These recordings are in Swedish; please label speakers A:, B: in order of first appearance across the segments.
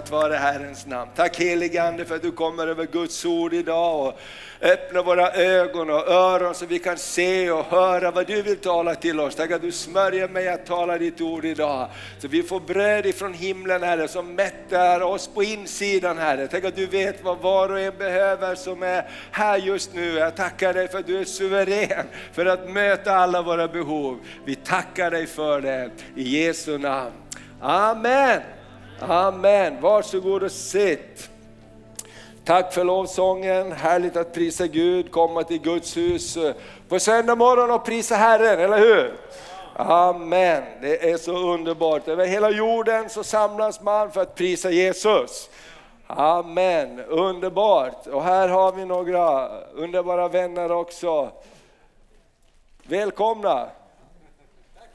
A: Prisat vare Herrens namn. Tack helige Ande för att du kommer över Guds ord idag och öppnar våra ögon och öron så vi kan se och höra vad du vill tala till oss. Tack att du smörjer mig att tala ditt ord idag. Så vi får bröd ifrån himlen Herre som mättar oss på insidan Herre. Tack att du vet vad var och en behöver som är här just nu. Jag tackar dig för att du är suverän för att möta alla våra behov. Vi tackar dig för det i Jesu namn. Amen. Amen. Varsågod och sitt. Tack för lovsången, härligt att prisa Gud, komma till Guds hus på söndag morgon och prisa Herren, eller hur? Amen, det är så underbart. Över hela jorden så samlas man för att prisa Jesus. Amen, underbart. Och här har vi några underbara vänner också. Välkomna!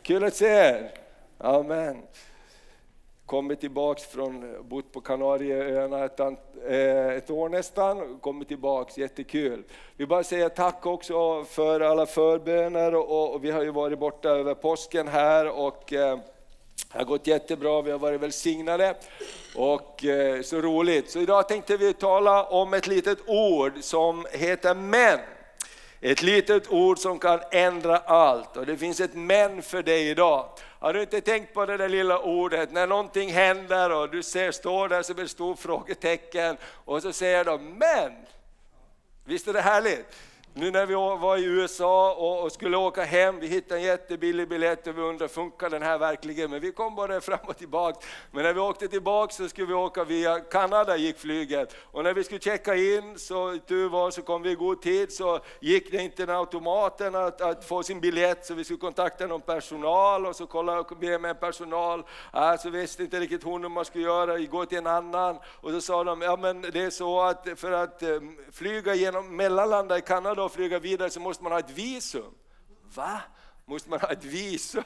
A: Kul att se er. Amen kommit tillbaks från, bott på Kanarieöarna ett, eh, ett år nästan, kommit tillbaks, jättekul. Vi bara säger tack också för alla förböner och, och vi har ju varit borta över påsken här och eh, det har gått jättebra, vi har varit välsignade och eh, så roligt. Så idag tänkte vi tala om ett litet ord som heter men. Ett litet ord som kan ändra allt och det finns ett men för dig idag. Har du inte tänkt på det där lilla ordet, när någonting händer och du ser, står där som ett stort frågetecken och så säger de men. Visst är det härligt? Nu när vi var i USA och skulle åka hem, vi hittade en jättebillig biljett och vi undrade, funkar den här verkligen? Men vi kom bara fram och tillbaka. Men när vi åkte tillbaka så skulle vi åka via Kanada, gick flyget. Och när vi skulle checka in, så tur var så kom vi i god tid, så gick det inte med automaten att, att få sin biljett, så vi skulle kontakta någon personal och så kolla och be med en personal. Äh, så visste inte riktigt hon hur man skulle göra, gå till en annan. Och så sa de, ja men det är så att för att ehm, flyga genom, mellanlanda i Kanada och flyga vidare så måste man ha ett visum. Va? Måste man ha ett visum?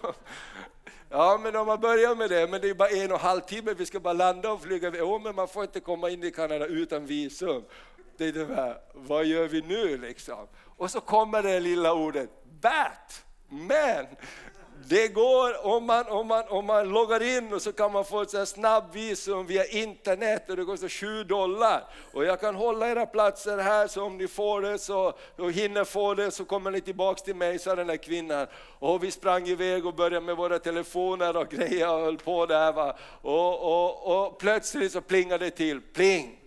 A: Ja, men om man börjar med det, men det är bara en och en halv timme, vi ska bara landa och flyga. Jo, men man får inte komma in i Kanada utan visum. Det är det här, vad gör vi nu liksom? Och så kommer det lilla ordet, bat, men. Det går om man, om, man, om man loggar in och så kan man få ett snabbvisum via internet och det kostar 7 dollar. Och jag kan hålla era platser här så om ni får det så, och hinner få det så kommer ni tillbaks till mig, sa den där kvinnan. Och vi sprang iväg och började med våra telefoner och grejer och höll på där. Va? Och, och, och plötsligt så plingade det till, pling!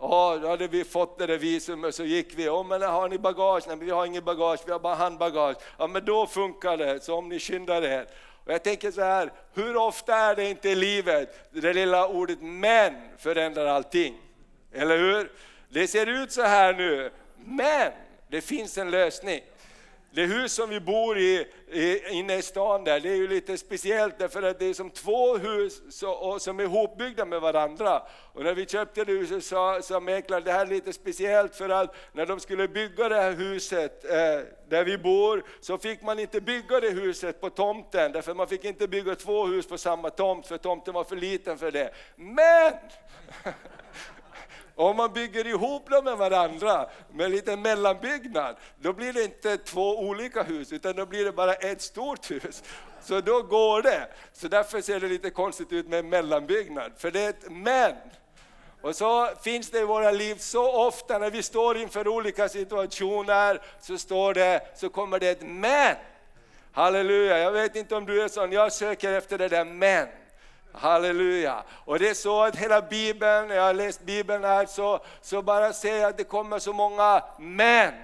A: Ja, då hade vi fått det där visumet så gick vi. Oh, men har ni bagage? Nej, men vi har inget bagage, vi har bara handbagage. Ja, men då funkar det, så om ni skyndar er. Och jag tänker så här, hur ofta är det inte i livet, det lilla ordet men förändrar allting? Eller hur? Det ser ut så här nu, men det finns en lösning. Det hus som vi bor i, inne i stan där, det är ju lite speciellt därför att det är som två hus som är ihopbyggda med varandra. Och när vi köpte det huset sa, sa mäklaren, det här är lite speciellt för att när de skulle bygga det här huset eh, där vi bor, så fick man inte bygga det huset på tomten, därför man fick inte bygga två hus på samma tomt, för tomten var för liten för det. Men! Om man bygger ihop dem med varandra med en liten mellanbyggnad, då blir det inte två olika hus, utan då blir det bara ett stort hus. Så då går det. Så därför ser det lite konstigt ut med en mellanbyggnad, för det är ett men. Och så finns det i våra liv så ofta när vi står inför olika situationer, så, står det, så kommer det ett men. Halleluja, jag vet inte om du är sån, jag söker efter det där men. Halleluja! Och det är så att hela Bibeln, när jag har läst Bibeln här, så, så bara ser jag att det kommer så många men.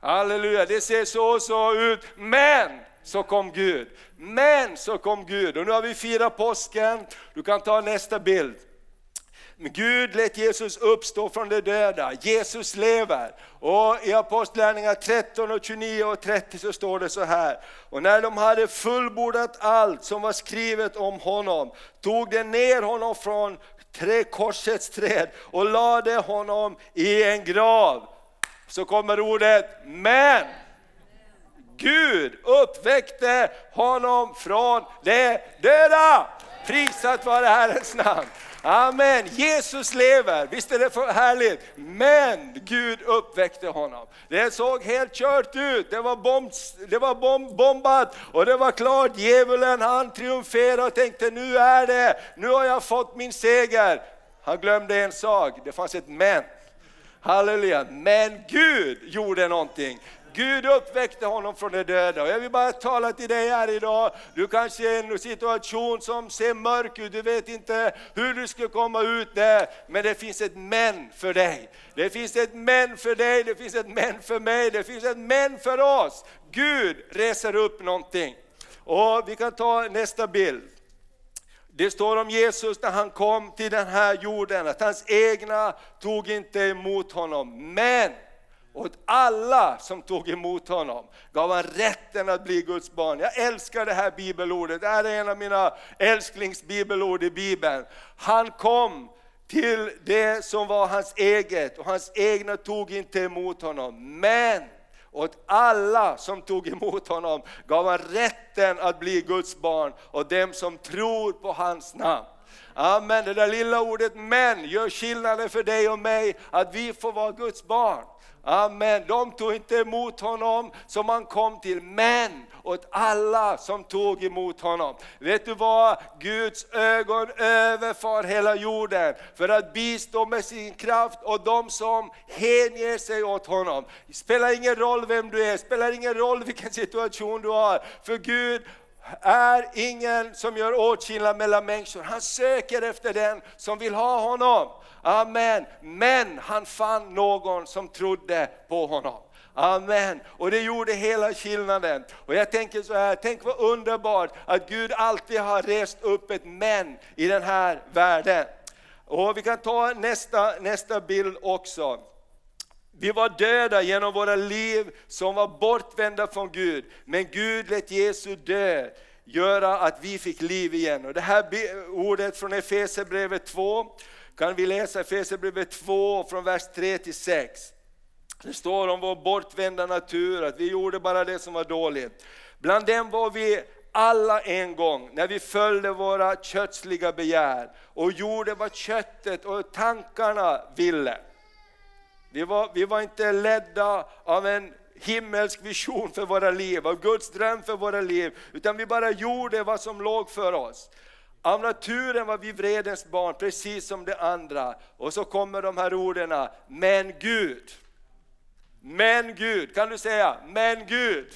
A: Halleluja, det ser så och så ut, men så kom Gud. Men så kom Gud. Och nu har vi firat påsken, du kan ta nästa bild. Gud lät Jesus uppstå från de döda, Jesus lever. Och I Apostlagärningarna 13, och 29 och 30 så står det så här. Och när de hade fullbordat allt som var skrivet om honom, tog de ner honom från tre korsets träd och lade honom i en grav. Så kommer ordet men. Gud uppväckte honom från de döda. Prisat vare Herrens namn. Amen, Jesus lever, visst är det för härligt? Men Gud uppväckte honom. Det såg helt kört ut, det var, bomb, det var bomb, bombat och det var klart, djävulen han triumferade och tänkte nu är det, nu har jag fått min seger. Han glömde en sak, det fanns ett men. Halleluja, men Gud gjorde någonting. Gud uppväckte honom från de döda. Och jag vill bara tala till dig här idag, du kanske är i en situation som ser mörk ut, du vet inte hur du ska komma ut där, men det finns ett men för dig. Det finns ett men för dig, det finns ett men för mig, det finns ett men för oss. Gud reser upp någonting. Och vi kan ta nästa bild. Det står om Jesus när han kom till den här jorden, att hans egna tog inte emot honom. Men åt alla som tog emot honom gav han rätten att bli Guds barn. Jag älskar det här bibelordet, det här är en av mina älsklingsbibelord i Bibeln. Han kom till det som var hans eget och hans egna tog inte emot honom. Men åt alla som tog emot honom gav han rätten att bli Guds barn och dem som tror på hans namn. Amen, det där lilla ordet men gör skillnaden för dig och mig att vi får vara Guds barn. Amen. De tog inte emot honom som han kom till, men åt alla som tog emot honom. Vet du vad? Guds ögon överfar hela jorden för att bistå med sin kraft och de som hänger sig åt honom. Det spelar ingen roll vem du är, det spelar ingen roll vilken situation du har, för Gud är ingen som gör åtskillnad mellan människor. Han söker efter den som vill ha honom. Amen. Men han fann någon som trodde på honom. Amen. Och det gjorde hela skillnaden. Och jag tänker så här, tänk vad underbart att Gud alltid har rest upp ett men i den här världen. Och vi kan ta nästa, nästa bild också. Vi var döda genom våra liv som var bortvända från Gud, men Gud lät Jesu död göra att vi fick liv igen. Och det här ordet från Efesierbrevet 2 kan vi läsa Efesierbrevet 2 från vers 3 till 6. Det står om vår bortvända natur, att vi gjorde bara det som var dåligt. Bland dem var vi alla en gång när vi följde våra kötsliga begär och gjorde vad köttet och tankarna ville. Vi var, vi var inte ledda av en himmelsk vision för våra liv, av Guds dröm för våra liv, utan vi bara gjorde vad som låg för oss. Av naturen var vi vredens barn, precis som de andra. Och så kommer de här orden, men Gud. Men Gud, kan du säga, men Gud.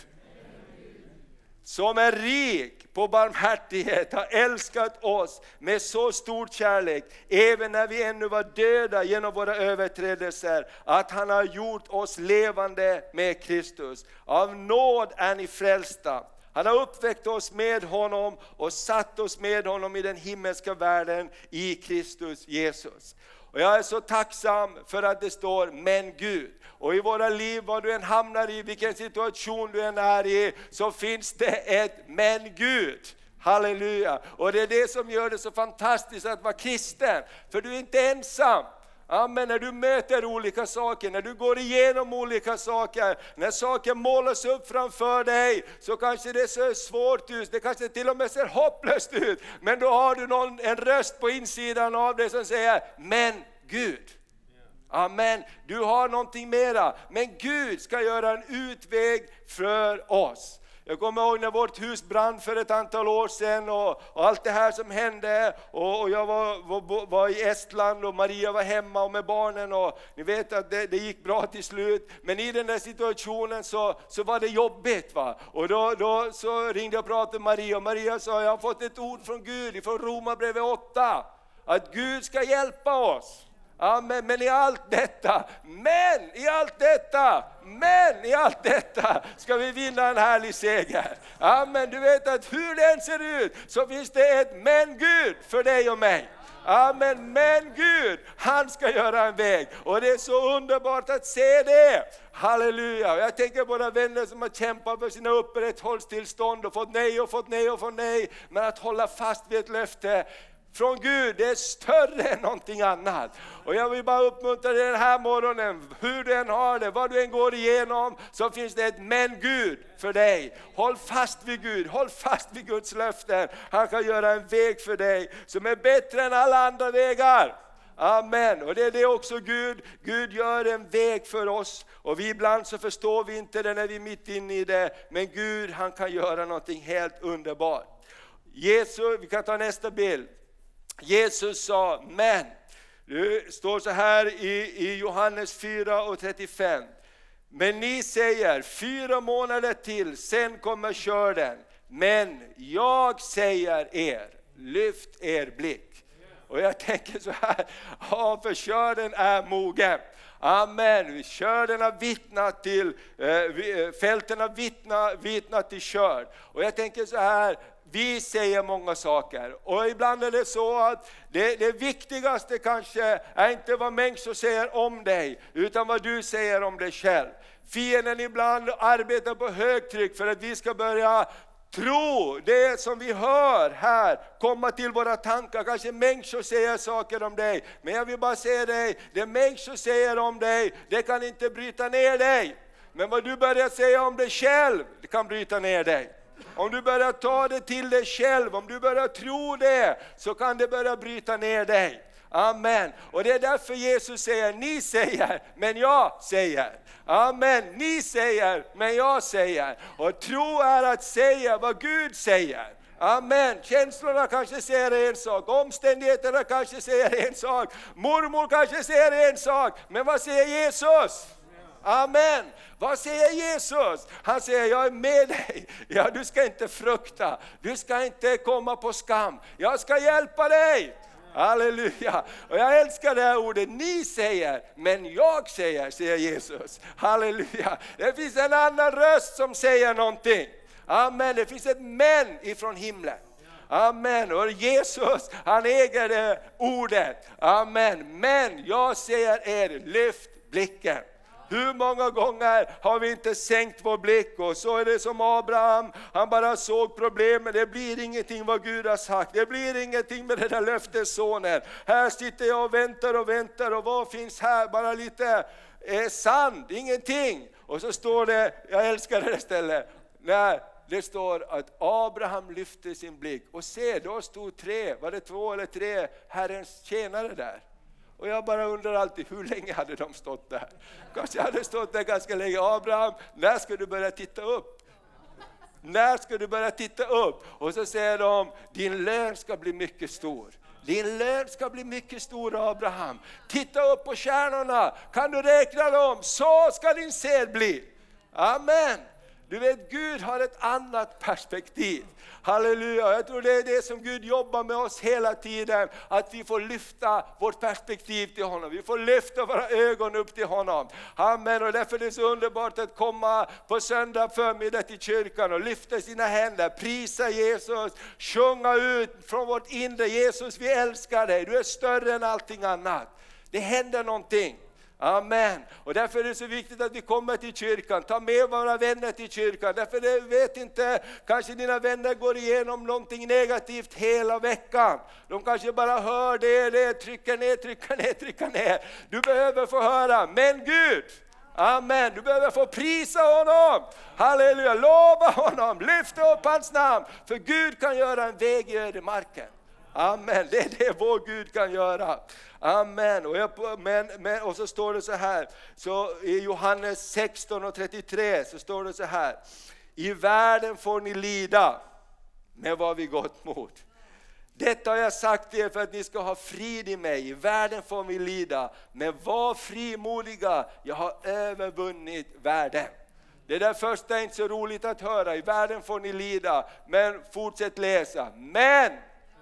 A: Som är rik på barmhärtighet har älskat oss med så stor kärlek, även när vi ännu var döda genom våra överträdelser, att han har gjort oss levande med Kristus. Av nåd är ni frälsta han har uppväckt oss med honom och satt oss med honom i den himmelska världen i Kristus Jesus. Och jag är så tacksam för att det står men Gud. Och i våra liv, vad du än hamnar i, vilken situation du än är i, så finns det ett men Gud. Halleluja! Och det är det som gör det så fantastiskt att vara kristen, för du är inte ensam. Amen, när du möter olika saker, när du går igenom olika saker, när saker målas upp framför dig, så kanske det ser svårt ut, det kanske till och med ser hopplöst ut. Men då har du någon, en röst på insidan av dig som säger, men Gud. Amen, du har någonting mera, men Gud ska göra en utväg för oss. Jag kommer ihåg när vårt hus brann för ett antal år sedan och, och allt det här som hände. Och, och jag var, var, var, i Estland och Maria var hemma och med barnen och ni vet att det, det, gick bra till slut. Men i den där situationen så, så var det jobbigt. Va? Och då, då så ringde jag och pratade med Maria och Maria sa, jag har fått ett ord från Gud, från Romarbrevet 8. Att Gud ska hjälpa oss. Amen. Men i allt detta, men i allt detta, men i allt detta ska vi vinna en härlig seger. Amen. Du vet att hur det än ser ut så finns det ett men Gud för dig och mig. Amen, men Gud, han ska göra en väg. Och det är så underbart att se det. Halleluja! Jag tänker på våra vänner som har kämpat för sina upprätthållstillstånd och fått nej och fått nej och fått nej. Men att hålla fast vid ett löfte, från Gud, det är större än någonting annat. Och jag vill bara uppmuntra dig den här morgonen, hur du än har det, vad du än går igenom, så finns det ett men Gud för dig. Håll fast vid Gud, håll fast vid Guds löften. Han kan göra en väg för dig som är bättre än alla andra vägar. Amen. Och det är det också Gud, Gud gör en väg för oss. Och vi ibland så förstår vi inte det när vi är mitt inne i det. Men Gud han kan göra någonting helt underbart. Jesus, vi kan ta nästa bild. Jesus sa, men, det står så här i, i Johannes 4 och 35. Men ni säger, fyra månader till, sen kommer körden. Men jag säger er, lyft er blick. Och jag tänker så här, ja för körden är mogen. Amen. Körden har vittnat till, eh, eh, fälten har vittnat, vittnat till körd. Och jag tänker så här, vi säger många saker och ibland är det så att det, det, viktigaste kanske är inte vad människor säger om dig, utan vad du säger om dig själv. Fienden ibland arbetar på högtryck för att vi ska börja tro det som vi hör här komma till våra tankar. Kanske människor säger saker om dig, men jag vill bara säga dig, det människor säger om dig, det kan inte bryta ner dig. Men vad du börjar säga om dig själv, det kan bryta ner dig. Om du börjar ta det till dig själv, om du börjar tro det, så kan det börja bryta ner dig. Amen. Och det är därför Jesus säger, ni säger, men jag säger. Amen. Ni säger, men jag säger. Och tro är att säga vad Gud säger. Amen. Känslorna kanske säger en sak, omständigheterna kanske säger en sak, mormor kanske säger en sak, men vad säger Jesus? Amen. Vad säger Jesus? Han säger, jag är med dig. Ja, du ska inte frukta, du ska inte komma på skam. Jag ska hjälpa dig. Halleluja! Och jag älskar det här ordet, ni säger, men jag säger, säger Jesus. Halleluja! Det finns en annan röst som säger någonting. Amen, det finns ett men ifrån himlen. Amen. Och Jesus, han äger det ordet. Amen. Men jag säger er, lyft blicken. Hur många gånger har vi inte sänkt vår blick? Och så är det som Abraham, han bara såg problemen, det blir ingenting vad Gud har sagt, det blir ingenting med den där löftessonen. Här sitter jag och väntar och väntar. Och vad finns här? Bara lite eh, sand, ingenting. Och så står det, jag älskar det stället, när det står att Abraham lyfte sin blick. Och se, då stod tre, var det två eller tre? Herrens tjänare där. Och jag bara undrar alltid, hur länge hade de stått där? Kanske hade stått där ganska länge. Abraham, när ska du börja titta upp? När ska du börja titta upp? Och så säger de, din lön ska bli mycket stor. Din lön ska bli mycket stor Abraham. Titta upp på stjärnorna, kan du räkna dem? Så ska din sed bli. Amen. Du vet, Gud har ett annat perspektiv. Halleluja, jag tror det är det som Gud jobbar med oss hela tiden, att vi får lyfta vårt perspektiv till honom, vi får lyfta våra ögon upp till honom. Amen, och därför är det så underbart att komma på söndag förmiddag till kyrkan och lyfta sina händer, prisa Jesus, sjunga ut från vårt inre, Jesus vi älskar dig, du är större än allting annat. Det händer någonting. Amen. Och därför är det så viktigt att vi kommer till kyrkan, ta med våra vänner till kyrkan. Därför det, vet inte, kanske dina vänner går igenom någonting negativt hela veckan. De kanske bara hör det, det, trycker ner, trycker ner, trycker ner. Du behöver få höra, men Gud, Amen, du behöver få prisa honom. Halleluja, lova honom, lyfta upp hans namn. För Gud kan göra en väg i ödemarken. Amen, det är det vår Gud kan göra. Amen. Och, jag, men, men, och så står det så här, så i Johannes 16 och 33 så står det så här. I världen får ni lida, men vad vi gått mot. Detta har jag sagt er för att ni ska ha frid i mig. I världen får vi lida, men var frimodiga, jag har övervunnit världen. Det där första är inte så roligt att höra, i världen får ni lida, men fortsätt läsa. Men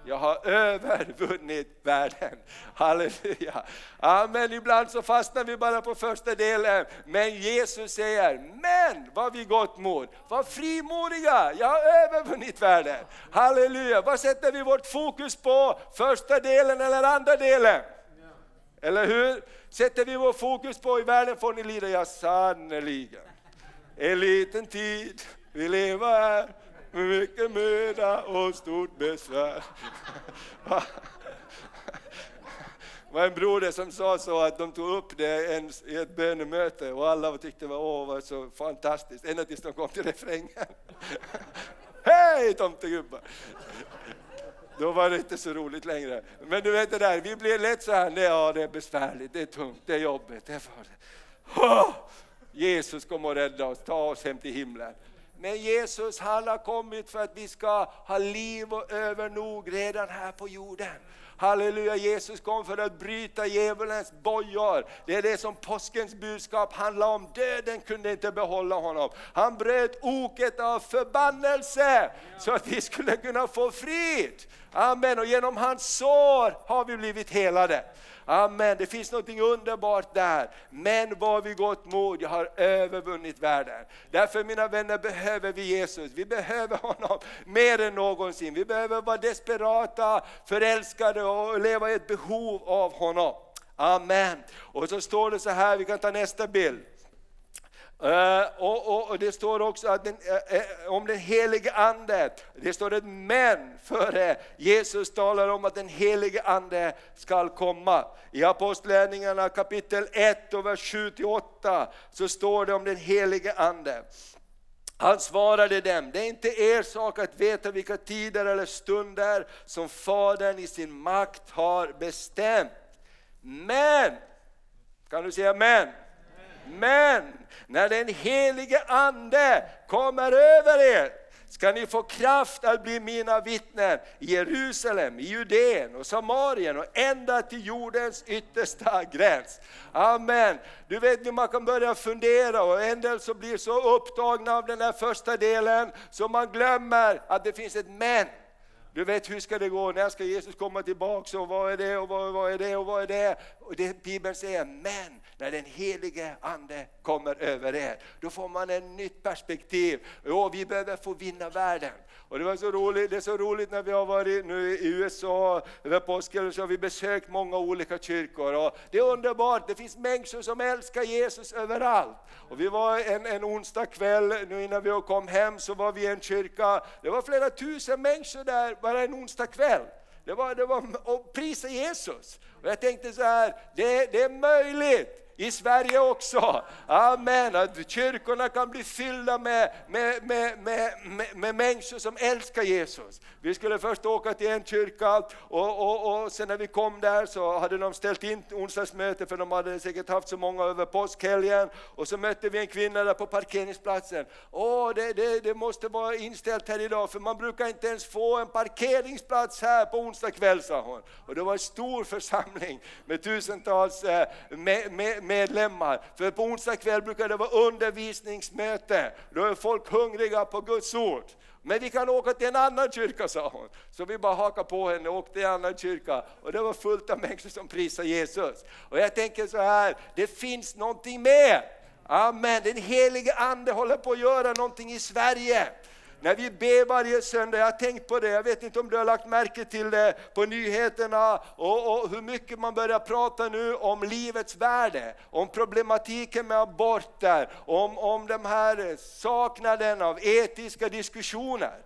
A: jag har övervunnit världen. Halleluja. Amen. Ibland så fastnar vi bara på första delen. Men Jesus säger, men vad vi gått mot. Var frimodiga, jag har övervunnit världen. Halleluja. Vad sätter vi vårt fokus på? Första delen eller andra delen? Eller hur? Sätter vi vårt fokus på i världen får ni lida, ja sannerligen. En liten tid vi lever här med mycket möda och stort besvär. var en broder som sa så att de tog upp det en, i ett bönemöte och alla tyckte det var, åh, var så fantastiskt, ända tills de kom till refrängen. Hej tomtegubbar! Då var det inte så roligt längre. Men du vet det där, vi blir lätt så här, ja det är besvärligt, det är tungt, det är jobbigt. Det är oh, Jesus kom och rädda oss, ta oss hem till himlen. Men Jesus han har kommit för att vi ska ha liv och övernog redan här på jorden. Halleluja, Jesus kom för att bryta djävulens bojor. Det är det som påskens budskap handlar om. Döden kunde inte behålla honom. Han bröt oket av förbannelse så att vi skulle kunna få frid. Amen, och genom hans sår har vi blivit helade. Amen, det finns något underbart där. Men vad vi gott mod, jag har övervunnit världen. Därför mina vänner behöver vi Jesus, vi behöver honom mer än någonsin. Vi behöver vara desperata, förälskade och leva i ett behov av honom. Amen. Och så står det så här, vi kan ta nästa bild. Uh, och, och, och, Det står också att den, uh, uh, om den helige Ande, det står ett men före Jesus talar om att den helige Ande skall komma. I Apostlagärningarna kapitel 1 och vers 7-8 så står det om den helige Ande. Han svarade dem, det är inte er sak att veta vilka tider eller stunder som Fadern i sin makt har bestämt. Men, kan du säga men? Men när den helige Ande kommer över er ska ni få kraft att bli mina vittnen i Jerusalem, i Judeen och Samarien och ända till jordens yttersta gräns. Amen. Du vet, man kan börja fundera och en del så blir så upptagna av den här första delen så man glömmer att det finns ett men. Du vet hur ska det gå, när ska Jesus komma tillbaka och vad är det och vad, vad är det och vad är det? Och det Bibeln säger, men när den helige Ande kommer över er, då får man ett nytt perspektiv. Jo, vi behöver få vinna världen. Och det, var så roligt, det är så roligt när vi har varit nu i USA över påsken, så har vi besökt många olika kyrkor. Och det är underbart, det finns människor som älskar Jesus överallt. Och vi var en, en onsdag kväll, nu innan vi kom hem, så var vi i en kyrka, det var flera tusen människor där bara en onsdag kväll. Det var, det var att prisa Jesus. Och jag tänkte så här, det, det är möjligt i Sverige också. Amen, att kyrkorna kan bli fyllda med, med, med, med, med, människor som älskar Jesus. Vi skulle först åka till en kyrka och, och, och sen när vi kom där så hade de ställt in onsdagsmöte för de hade säkert haft så många över påskhelgen. Och så mötte vi en kvinna där på parkeringsplatsen. Åh, det, det, det måste vara inställt här idag för man brukar inte ens få en parkeringsplats här på onsdag kväll, sa hon. Och det var en stor församling med tusentals eh, med, med, medlemmar. För på onsdag kväll brukar det vara undervisningsmöte. Då är folk hungriga på Guds ord. Men vi kan åka till en annan kyrka, sa hon. Så vi bara hakade på henne och åkte till en annan kyrka. Och det var fullt av människor som prisade Jesus. Och jag tänker så här, det finns någonting mer. Amen, den helige Ande håller på att göra någonting i Sverige. När vi ber varje söndag, jag har tänkt på det, jag vet inte om du har lagt märke till det på nyheterna och, och hur mycket man börjar prata nu om livets värde, om problematiken med aborter, om, om den här saknaden av etiska diskussioner.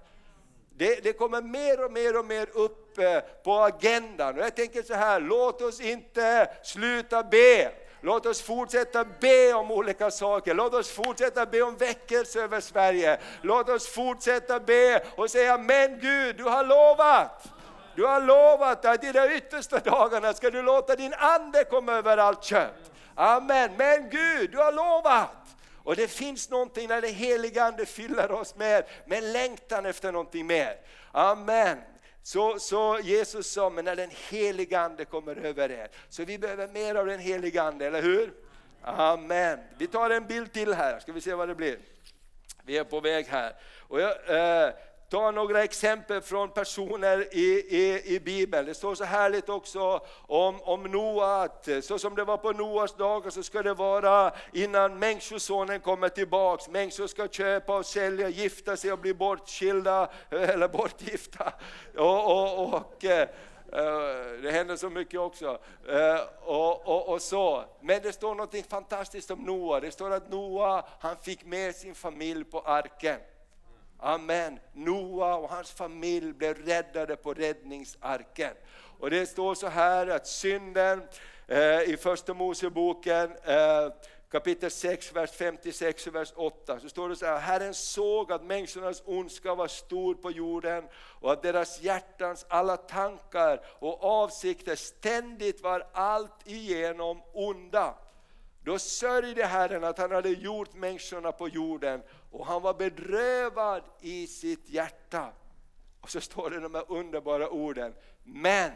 A: Det, det, kommer mer och mer och mer upp eh, på agendan. Och jag tänker så här, låt oss inte sluta be. Låt oss fortsätta be om olika saker. Låt oss fortsätta be om väckelse över Sverige. Låt oss fortsätta be och säga, men Gud, du har lovat. Du har lovat att i de yttersta dagarna ska du låta din ande komma över allt kött. Amen. Men Gud, du har lovat. Och det finns någonting när den helige Ande fyller oss med, med längtan efter någonting mer. Amen. Så, så Jesus sa, men när den heliga Ande kommer över er, så vi behöver mer av den heliga Ande, eller hur? Amen. Vi tar en bild till här, ska vi se vad det blir. Vi är på väg här. Och jag, eh, ta några exempel från personer i, i, i Bibeln. Det står så härligt också om, om Noa, att eh, så som det var på Noas dagar så ska det vara innan Människosonen kommer tillbaks. Människor ska köpa och sälja, gifta sig och bli bortskilda, eller bortgifta. Och, och, och eh, eh, det händer så mycket också. Och, och, och, så. Men det står något fantastiskt om Noa. Det står att Noa han fick med sin familj på arken. Amen. Noa och hans familj blev räddade på räddningsarken. Och det står så här att synden eh, i första Moseboken eh, kapitel 6, vers 56 och vers 8, så står det så här, Herren såg att människornas ondska var stor på jorden och att deras hjärtans alla tankar och avsikter ständigt var allt igenom onda. Då sörjde Herren att han hade gjort människorna på jorden och han var bedrövad i sitt hjärta. Och så står det de här underbara orden, men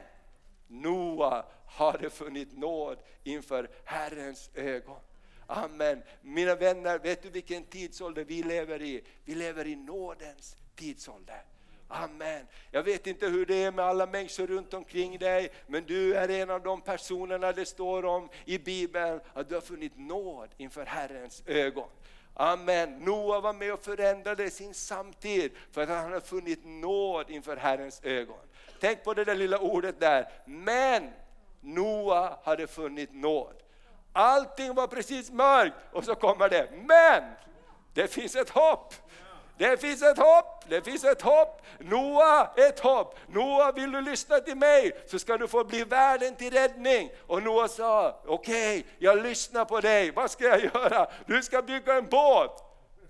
A: Noa hade funnit nåd inför Herrens ögon. Amen. Mina vänner, vet du vilken tidsålder vi lever i? Vi lever i nådens tidsålder. Amen. Jag vet inte hur det är med alla människor runt omkring dig, men du är en av de personerna det står om i Bibeln, att du har funnit nåd inför Herrens ögon. Amen. Noa var med och förändrade sin samtid för att han har funnit nåd inför Herrens ögon. Tänk på det där lilla ordet där, men Noa hade funnit nåd. Allting var precis mörkt och så kommer det, men det finns ett hopp. Det finns ett hopp, det finns ett hopp. Noa, ett hopp. Noa, vill du lyssna till mig så ska du få bli världen till räddning. Och Noa sa, okej, okay, jag lyssnar på dig. Vad ska jag göra? Du ska bygga en båt.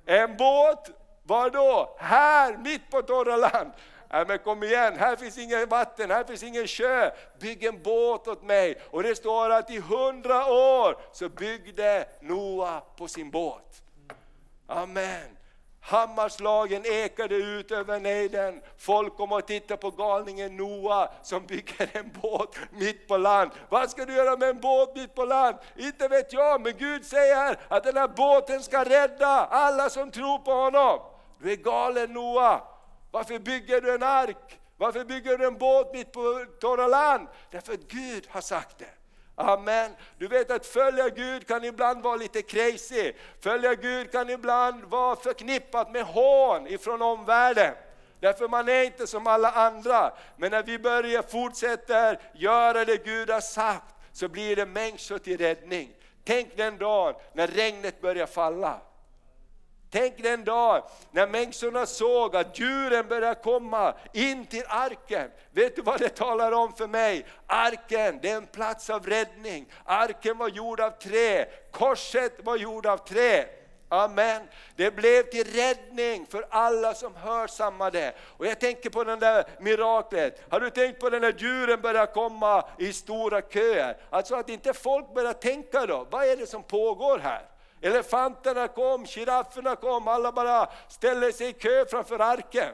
A: En båt, var då? Här, mitt på torra land. Nej men kom igen, här finns inget vatten, här finns ingen sjö. Bygg en båt åt mig. Och det står att i hundra år så byggde Noa på sin båt. Amen. Hammarslagen ekade ut över nejden. Folk kom och tittade på galningen Noa som bygger en båt mitt på land. Vad ska du göra med en båt mitt på land? Inte vet jag, men Gud säger att den här båten ska rädda alla som tror på honom. Du är galen Noa. Varför bygger du en ark? Varför bygger du en båt mitt på torra land? Därför att Gud har sagt det. Amen. Du vet att följa Gud kan ibland vara lite crazy. Följa Gud kan ibland vara förknippat med hån ifrån omvärlden. Därför man är inte som alla andra. Men när vi börjar fortsätta göra det Gud har sagt så blir det människor till räddning. Tänk den dagen när regnet börjar falla. Tänk den dag när människorna såg att djuren började komma in till arken. Vet du vad det talar om för mig? Arken, det är en plats av räddning. Arken var gjord av trä, korset var gjord av trä. Amen. Det blev till räddning för alla som hörsammade. Och jag tänker på den där miraklet. Har du tänkt på den när djuren börjar komma i stora köer? Alltså att inte folk börjar tänka då, vad är det som pågår här? Elefanterna kom, girafferna kom, alla bara ställde sig i kö framför arken.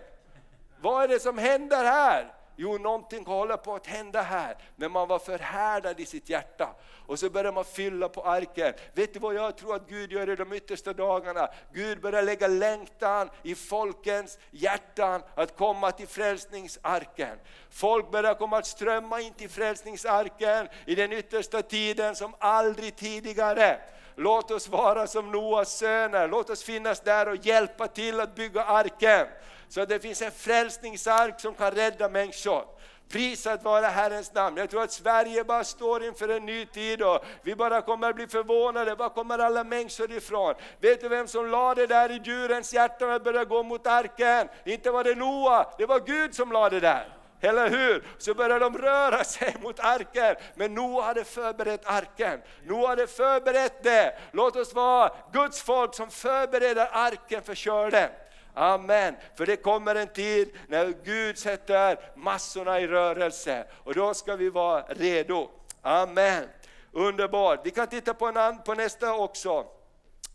A: Vad är det som händer här? Jo, någonting håller på att hända här. Men man var förhärdad i sitt hjärta. Och så börjar man fylla på arken. Vet du vad jag tror att Gud gör i de yttersta dagarna? Gud börjar lägga längtan i folkens hjärtan att komma till frälsningsarken. Folk börjar komma att strömma in till frälsningsarken i den yttersta tiden som aldrig tidigare. Låt oss vara som Noas söner, låt oss finnas där och hjälpa till att bygga arken. Så att det finns en frälsningsark som kan rädda människor. Prisat vara Herrens namn. Jag tror att Sverige bara står inför en ny tid och vi bara kommer att bli förvånade. Var kommer alla människor ifrån? Vet du vem som lade det där i djurens hjärta och började gå mot arken? Inte var det Noa, det var Gud som lade det där. Eller hur? Så började de röra sig mot arken. Men Noa hade förberett arken. Noa hade förberett det. Låt oss vara Guds folk som förbereder arken för körden. Amen. För det kommer en tid när Gud sätter massorna i rörelse och då ska vi vara redo. Amen. Underbart. Vi kan titta på, en på nästa också.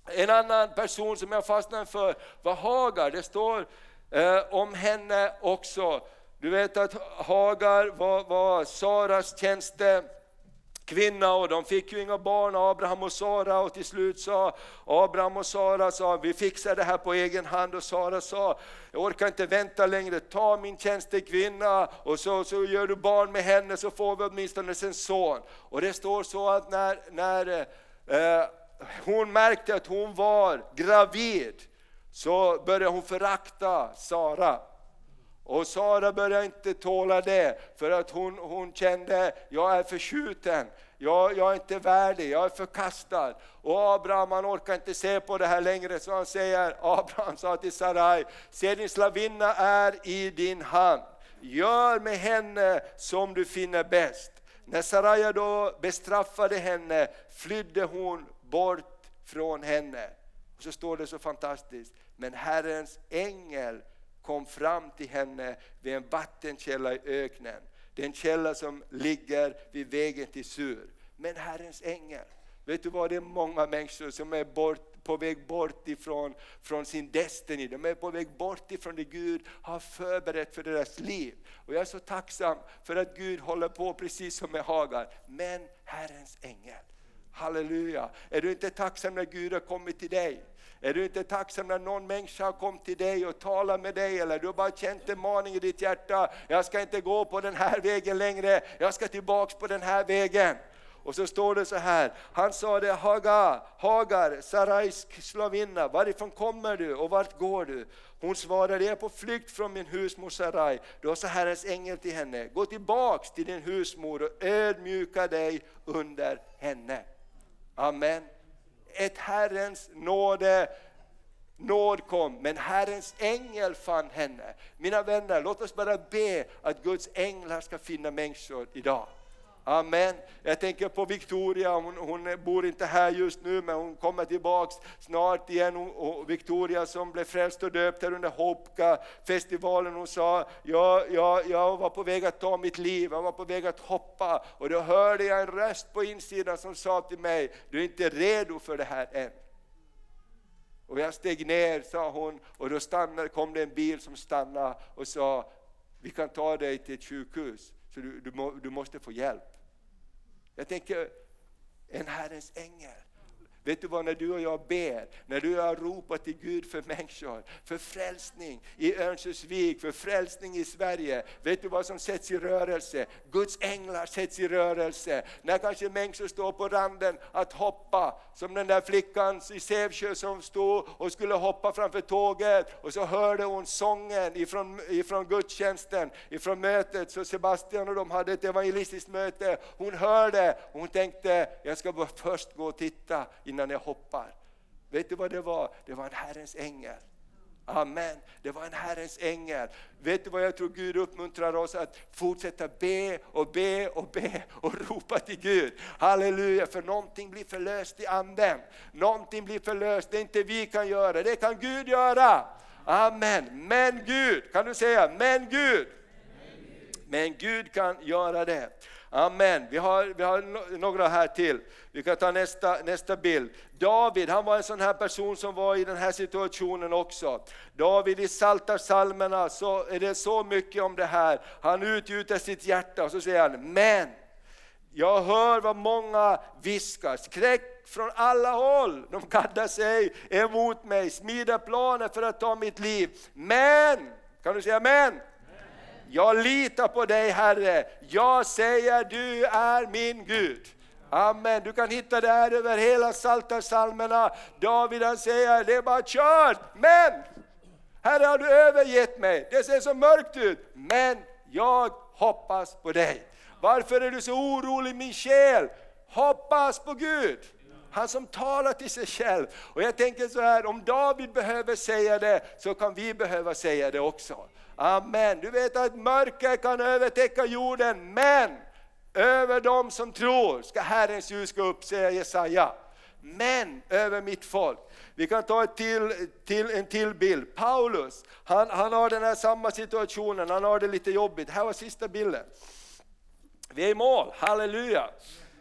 A: En annan person som jag fastnade för var Hagar. Det står eh, om henne också. Du vet att Hagar var, var Saras tjänste kvinna och de fick ju inga barn, Abraham och Sara och till slut sa Abraham och Sara sa vi fixar det här på egen hand och Sara sa jag orkar inte vänta längre, ta min tjänstekvinna och så, så gör du barn med henne så får vi åtminstone en son. Och det står så att när, när eh, hon märkte att hon var gravid så började hon förakta Sara. Och Sara började inte tåla det, för att hon, hon kände, jag är förskjuten, jag, jag är inte värdig, jag är förkastad. Och Abraham han orkar inte se på det här längre, så han säger, Abraham sa till Sarai, se din slavinna är i din hand, gör med henne som du finner bäst. När Saraja då bestraffade henne flydde hon bort från henne. Och så står det så fantastiskt, men Herrens ängel kom fram till henne vid en vattenkälla i öknen. Den källa som ligger vid vägen till Sur. Men Herrens ängel, vet du vad, det är många människor som är bort, på väg bort ifrån från sin destiny. De är på väg bort ifrån det Gud har förberett för deras liv. Och jag är så tacksam för att Gud håller på precis som med Hagar. Men Herrens ängel, halleluja. Är du inte tacksam när Gud har kommit till dig? Är du inte tacksam när någon människa har kommit till dig och talat med dig eller du har bara känt en maning i ditt hjärta, jag ska inte gå på den här vägen längre, jag ska tillbaks på den här vägen. Och så står det så här, han sa det Hagar, Hagar, Sarais slavinna, varifrån kommer du och vart går du? Hon svarade, jag är på flykt från min husmor Sarai. Då sa Herrens ängel till henne, gå tillbaks till din husmor och ödmjuka dig under henne. Amen ett Herrens nåde nåd kom, men Herrens ängel fann henne. Mina vänner, låt oss bara be att Guds änglar ska finna människor idag. Amen. Jag tänker på Victoria, hon, hon, bor inte här just nu men hon kommer tillbaks snart igen. Och Victoria som blev frälst och döpt här under Hopka-festivalen, hon sa, jag, jag, jag var på väg att ta mitt liv, jag var på väg att hoppa. Och då hörde jag en röst på insidan som sa till mig, du är inte redo för det här än. Och jag steg ner, sa hon, och då stannade, kom det en bil som stannade och sa, vi kan ta dig till ett sjukhus, så du, du, må, du måste få hjälp. Jag tänker, en Herrens ängel. Vet du vad, när du och jag ber, när du och jag ropar till Gud för människor, för frälsning i Örnsköldsvik, för frälsning i Sverige. Vet du vad som sätts i rörelse? Guds änglar sätts i rörelse. När kanske människor står på randen att hoppa, som den där flickan i Sävsjö som stod och skulle hoppa framför tåget och så hörde hon sången ifrån, ifrån gudstjänsten, ifrån mötet. Så Sebastian och de hade ett evangelistiskt möte. Hon hörde och hon tänkte, jag ska bara först gå och titta innan jag hoppar. Vet du vad det var? Det var en Herrens ängel. Amen. Det var en Herrens ängel. Vet du vad jag tror Gud uppmuntrar oss att fortsätta be och be och be och ropa till Gud. Halleluja, för någonting blir förlöst i anden. Någonting blir förlöst, det inte vi kan göra, det kan Gud göra. Amen. Men Gud, kan du säga, men Gud. Men Gud kan göra det. Amen. Vi har, vi har några här till. Vi kan ta nästa, nästa bild. David, han var en sån här person som var i den här situationen också. David i Psaltarpsalmerna så är det så mycket om det här. Han utgjuter sitt hjärta och så säger han, men jag hör vad många viskar, skräck från alla håll. De gaddar sig emot mig, smider planer för att ta mitt liv. Men, kan du säga men? Jag litar på dig Herre. Jag säger du är min Gud. Amen. Du kan hitta det här över hela Psaltarpsalmerna. David han säger, det är bara kört. Men, Herre har du övergett mig. Det ser så mörkt ut. Men jag hoppas på dig. Varför är du så orolig min själ? Hoppas på Gud. Han som talar till sig själv. Och jag tänker så här, om David behöver säga det, så kan vi behöva säga det också. Amen. Du vet att mörker kan övertäcka jorden, men över dem som tror ska Herrens ljus gå upp, säger Jesaja. Men över mitt folk. Vi kan ta ett till, till, en till bild. Paulus, han, han har den här samma situationen, han har det lite jobbigt. Här var sista bilden. Vi är i mål, halleluja.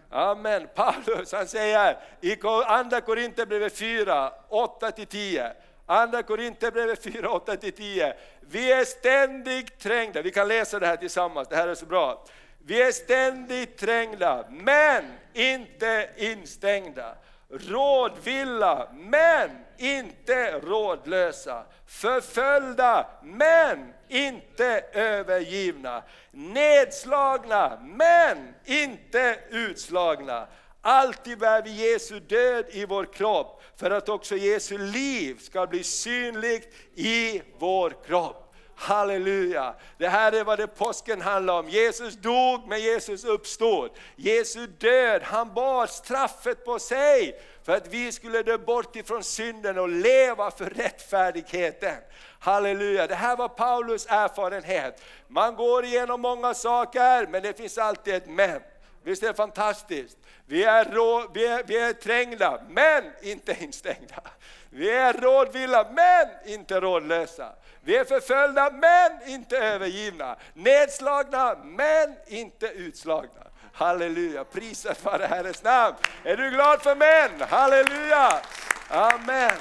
A: Amen. Paulus han säger i andra Korinthierbrevet 4, 8-10. Andra Korinthierbrevet 4, 8-10. Vi är ständigt trängda, vi kan läsa det här tillsammans, det här är så bra. Vi är ständigt trängda, men inte instängda. Rådvilla, men inte rådlösa. Förföljda, men inte övergivna. Nedslagna, men inte utslagna. Alltid bär vi Jesu död i vår kropp för att också Jesu liv ska bli synligt i vår kropp. Halleluja! Det här är vad det påsken handlar om. Jesus dog men Jesus uppstod. Jesu död, han bar straffet på sig för att vi skulle dö bort ifrån synden och leva för rättfärdigheten. Halleluja, det här var Paulus erfarenhet. Man går igenom många saker men det finns alltid ett men. Visst är det fantastiskt? Vi är, rå, vi, är, vi är trängda, men inte instängda. Vi är rådvilla, men inte rådlösa. Vi är förföljda, men inte övergivna. Nedslagna, men inte utslagna. Halleluja, priset vare Herrens namn. Är du glad för män? Halleluja! Amen.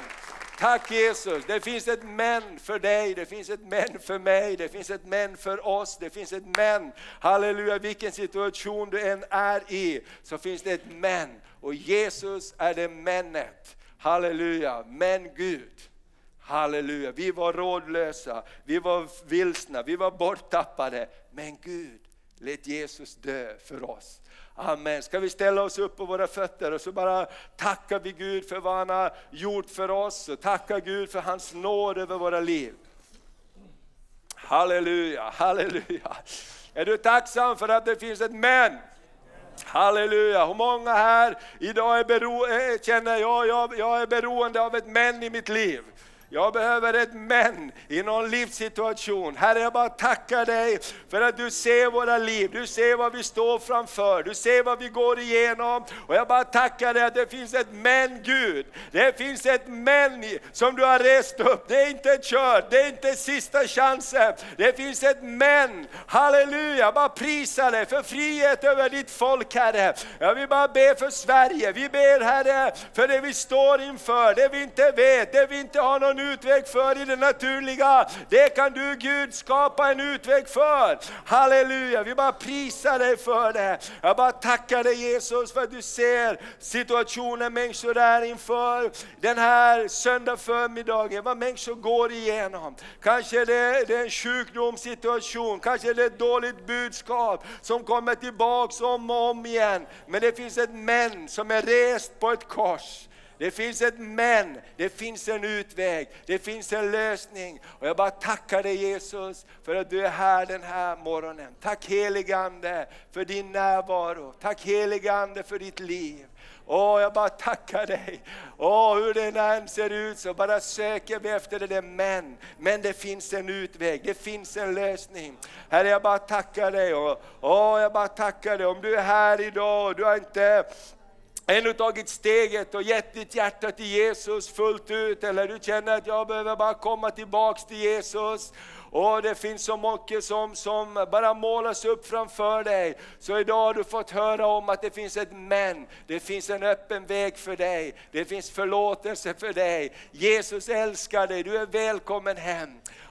A: Tack Jesus, det finns ett men för dig, det finns ett men för mig, det finns ett men för oss, det finns ett men. Halleluja, vilken situation du än är i så finns det ett men. Och Jesus är det menet. Halleluja, men Gud. Halleluja, vi var rådlösa, vi var vilsna, vi var borttappade. Men Gud lät Jesus dö för oss. Amen. Ska vi ställa oss upp på våra fötter och så bara tackar vi Gud för vad han har gjort för oss och tackar Gud för hans nåd över våra liv. Halleluja, halleluja. Är du tacksam för att det finns ett men? Halleluja! Hur många här idag är bero, känner jag, jag, jag är beroende av ett men i mitt liv? Jag behöver ett men i någon livssituation. Herre, jag bara tackar dig för att du ser våra liv, du ser vad vi står framför, du ser vad vi går igenom. Och jag bara tackar dig att det finns ett men Gud. Det finns ett men som du har rest upp. Det är inte kört, det är inte sista chansen. Det finns ett men. Halleluja, jag bara prisa dig för frihet över ditt folk Herre. Jag vill bara be för Sverige. Vi ber Herre för det vi står inför, det vi inte vet, det vi inte har någon någon utväg för i det naturliga, det kan du Gud skapa en utväg för. Halleluja, vi bara prisar dig för det. Jag bara tackar dig Jesus för att du ser situationen människor är inför den här söndag förmiddagen, vad människor går igenom. Kanske det, är en sjukdomssituation, kanske det är ett dåligt budskap som kommer tillbaks om och om igen. Men det finns ett men som är rest på ett kors. Det finns ett men, det finns en utväg, det finns en lösning. Och jag bara tackar dig Jesus för att du är här den här morgonen. Tack heligande för din närvaro. Tack heligande för ditt liv. Åh, jag bara tackar dig. Åh, hur det än ser ut så bara söker vi efter det där men. Men det finns en utväg, det finns en lösning. Herre, jag bara tackar dig. åh, jag bara tackar dig. Om du är här idag och du har inte ännu tagit steget och gett ditt hjärta till Jesus fullt ut, eller du känner att jag behöver bara komma tillbaks till Jesus, och det finns så mycket som, som bara målas upp framför dig. Så idag har du fått höra om att det finns ett men, det finns en öppen väg för dig, det finns förlåtelse för dig. Jesus älskar dig, du är välkommen hem.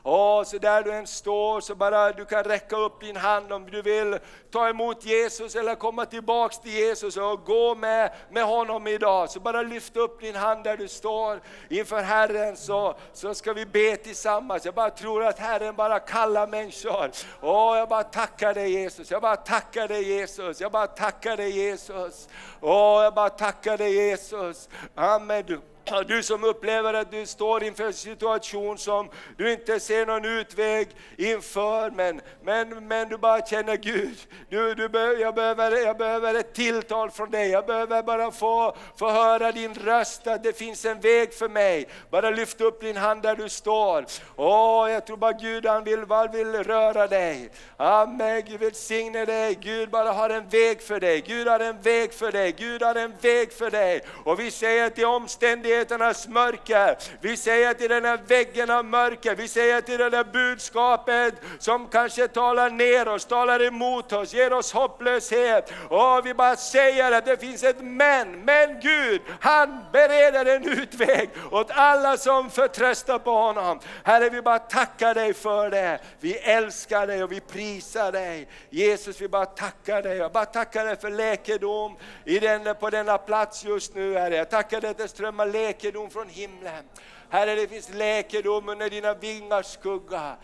A: Och så där du än står så bara du kan räcka upp din hand om du vill ta emot Jesus eller komma tillbaks till Jesus och gå med, med honom idag. Så bara lyft upp din hand där du står inför Herren så, så ska vi be tillsammans. Jag bara tror att Herren bara kallar människor. Åh, jag bara tackar dig Jesus, jag bara tackar dig Jesus, jag bara tackar dig Jesus. Åh, jag bara tackar dig Jesus. Amen. Du som upplever att du står inför en situation som du inte ser någon utväg inför, men, men, men du bara känner Gud, du, du be, jag, behöver, jag behöver ett tilltal från dig, jag behöver bara få, få höra din röst, att det finns en väg för mig. Bara lyft upp din hand där du står. Åh, jag tror bara Gud han vill, han vill röra dig. Amen, Gud välsigne dig, Gud bara har en väg för dig, Gud har en väg för dig, Gud har en väg för dig. Och vi säger till omständigheterna, omständigheternas mörker. Vi säger till den här väggen av mörker, vi säger till det där budskapet som kanske talar ner oss, talar emot oss, ger oss hopplöshet. Och vi bara säger att det finns ett men, men Gud, han bereder en utväg åt alla som förtröstar på honom. Herre, vi bara tackar dig för det. Vi älskar dig och vi prisar dig. Jesus, vi bara tackar dig. Jag bara tackar dig för läkedom i den, på denna plats just nu, Herre. Jag tackar dig att det strömmar läkedom från himlen. Herre, det finns läkedom under dina vingars skugga.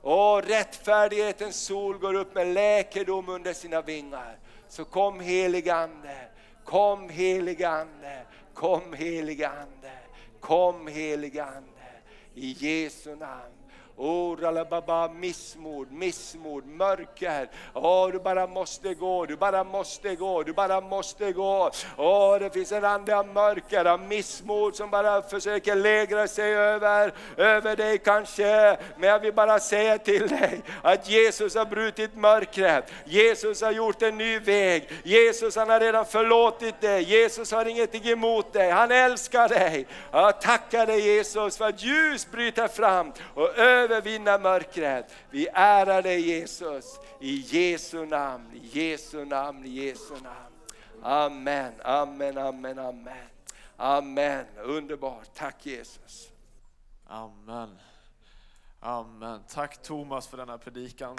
A: Och rättfärdighetens sol går upp med läkedom under sina vingar. Så kom heligande, kom heligande, kom heligande, kom heligande. I Jesu namn. Oh, ralababa, missmod, missmod, mörker. Åh, du bara måste gå, du bara måste gå, du bara måste gå. Åh, det finns en ande av mörker, av missmod som bara försöker lägra sig över, över dig kanske. Men jag vill bara säga till dig att Jesus har brutit mörkret. Jesus har gjort en ny väg. Jesus han har redan förlåtit dig. Jesus har ingenting emot dig. Han älskar dig. Jag tackar dig Jesus för att ljus bryter fram och övervinna mörkret. Vi ärar dig Jesus i Jesu namn, i Jesu namn, i Jesu namn. Amen, amen, amen, amen. Amen, underbart. Tack Jesus.
B: Amen. Amen. Tack Thomas för denna predikan.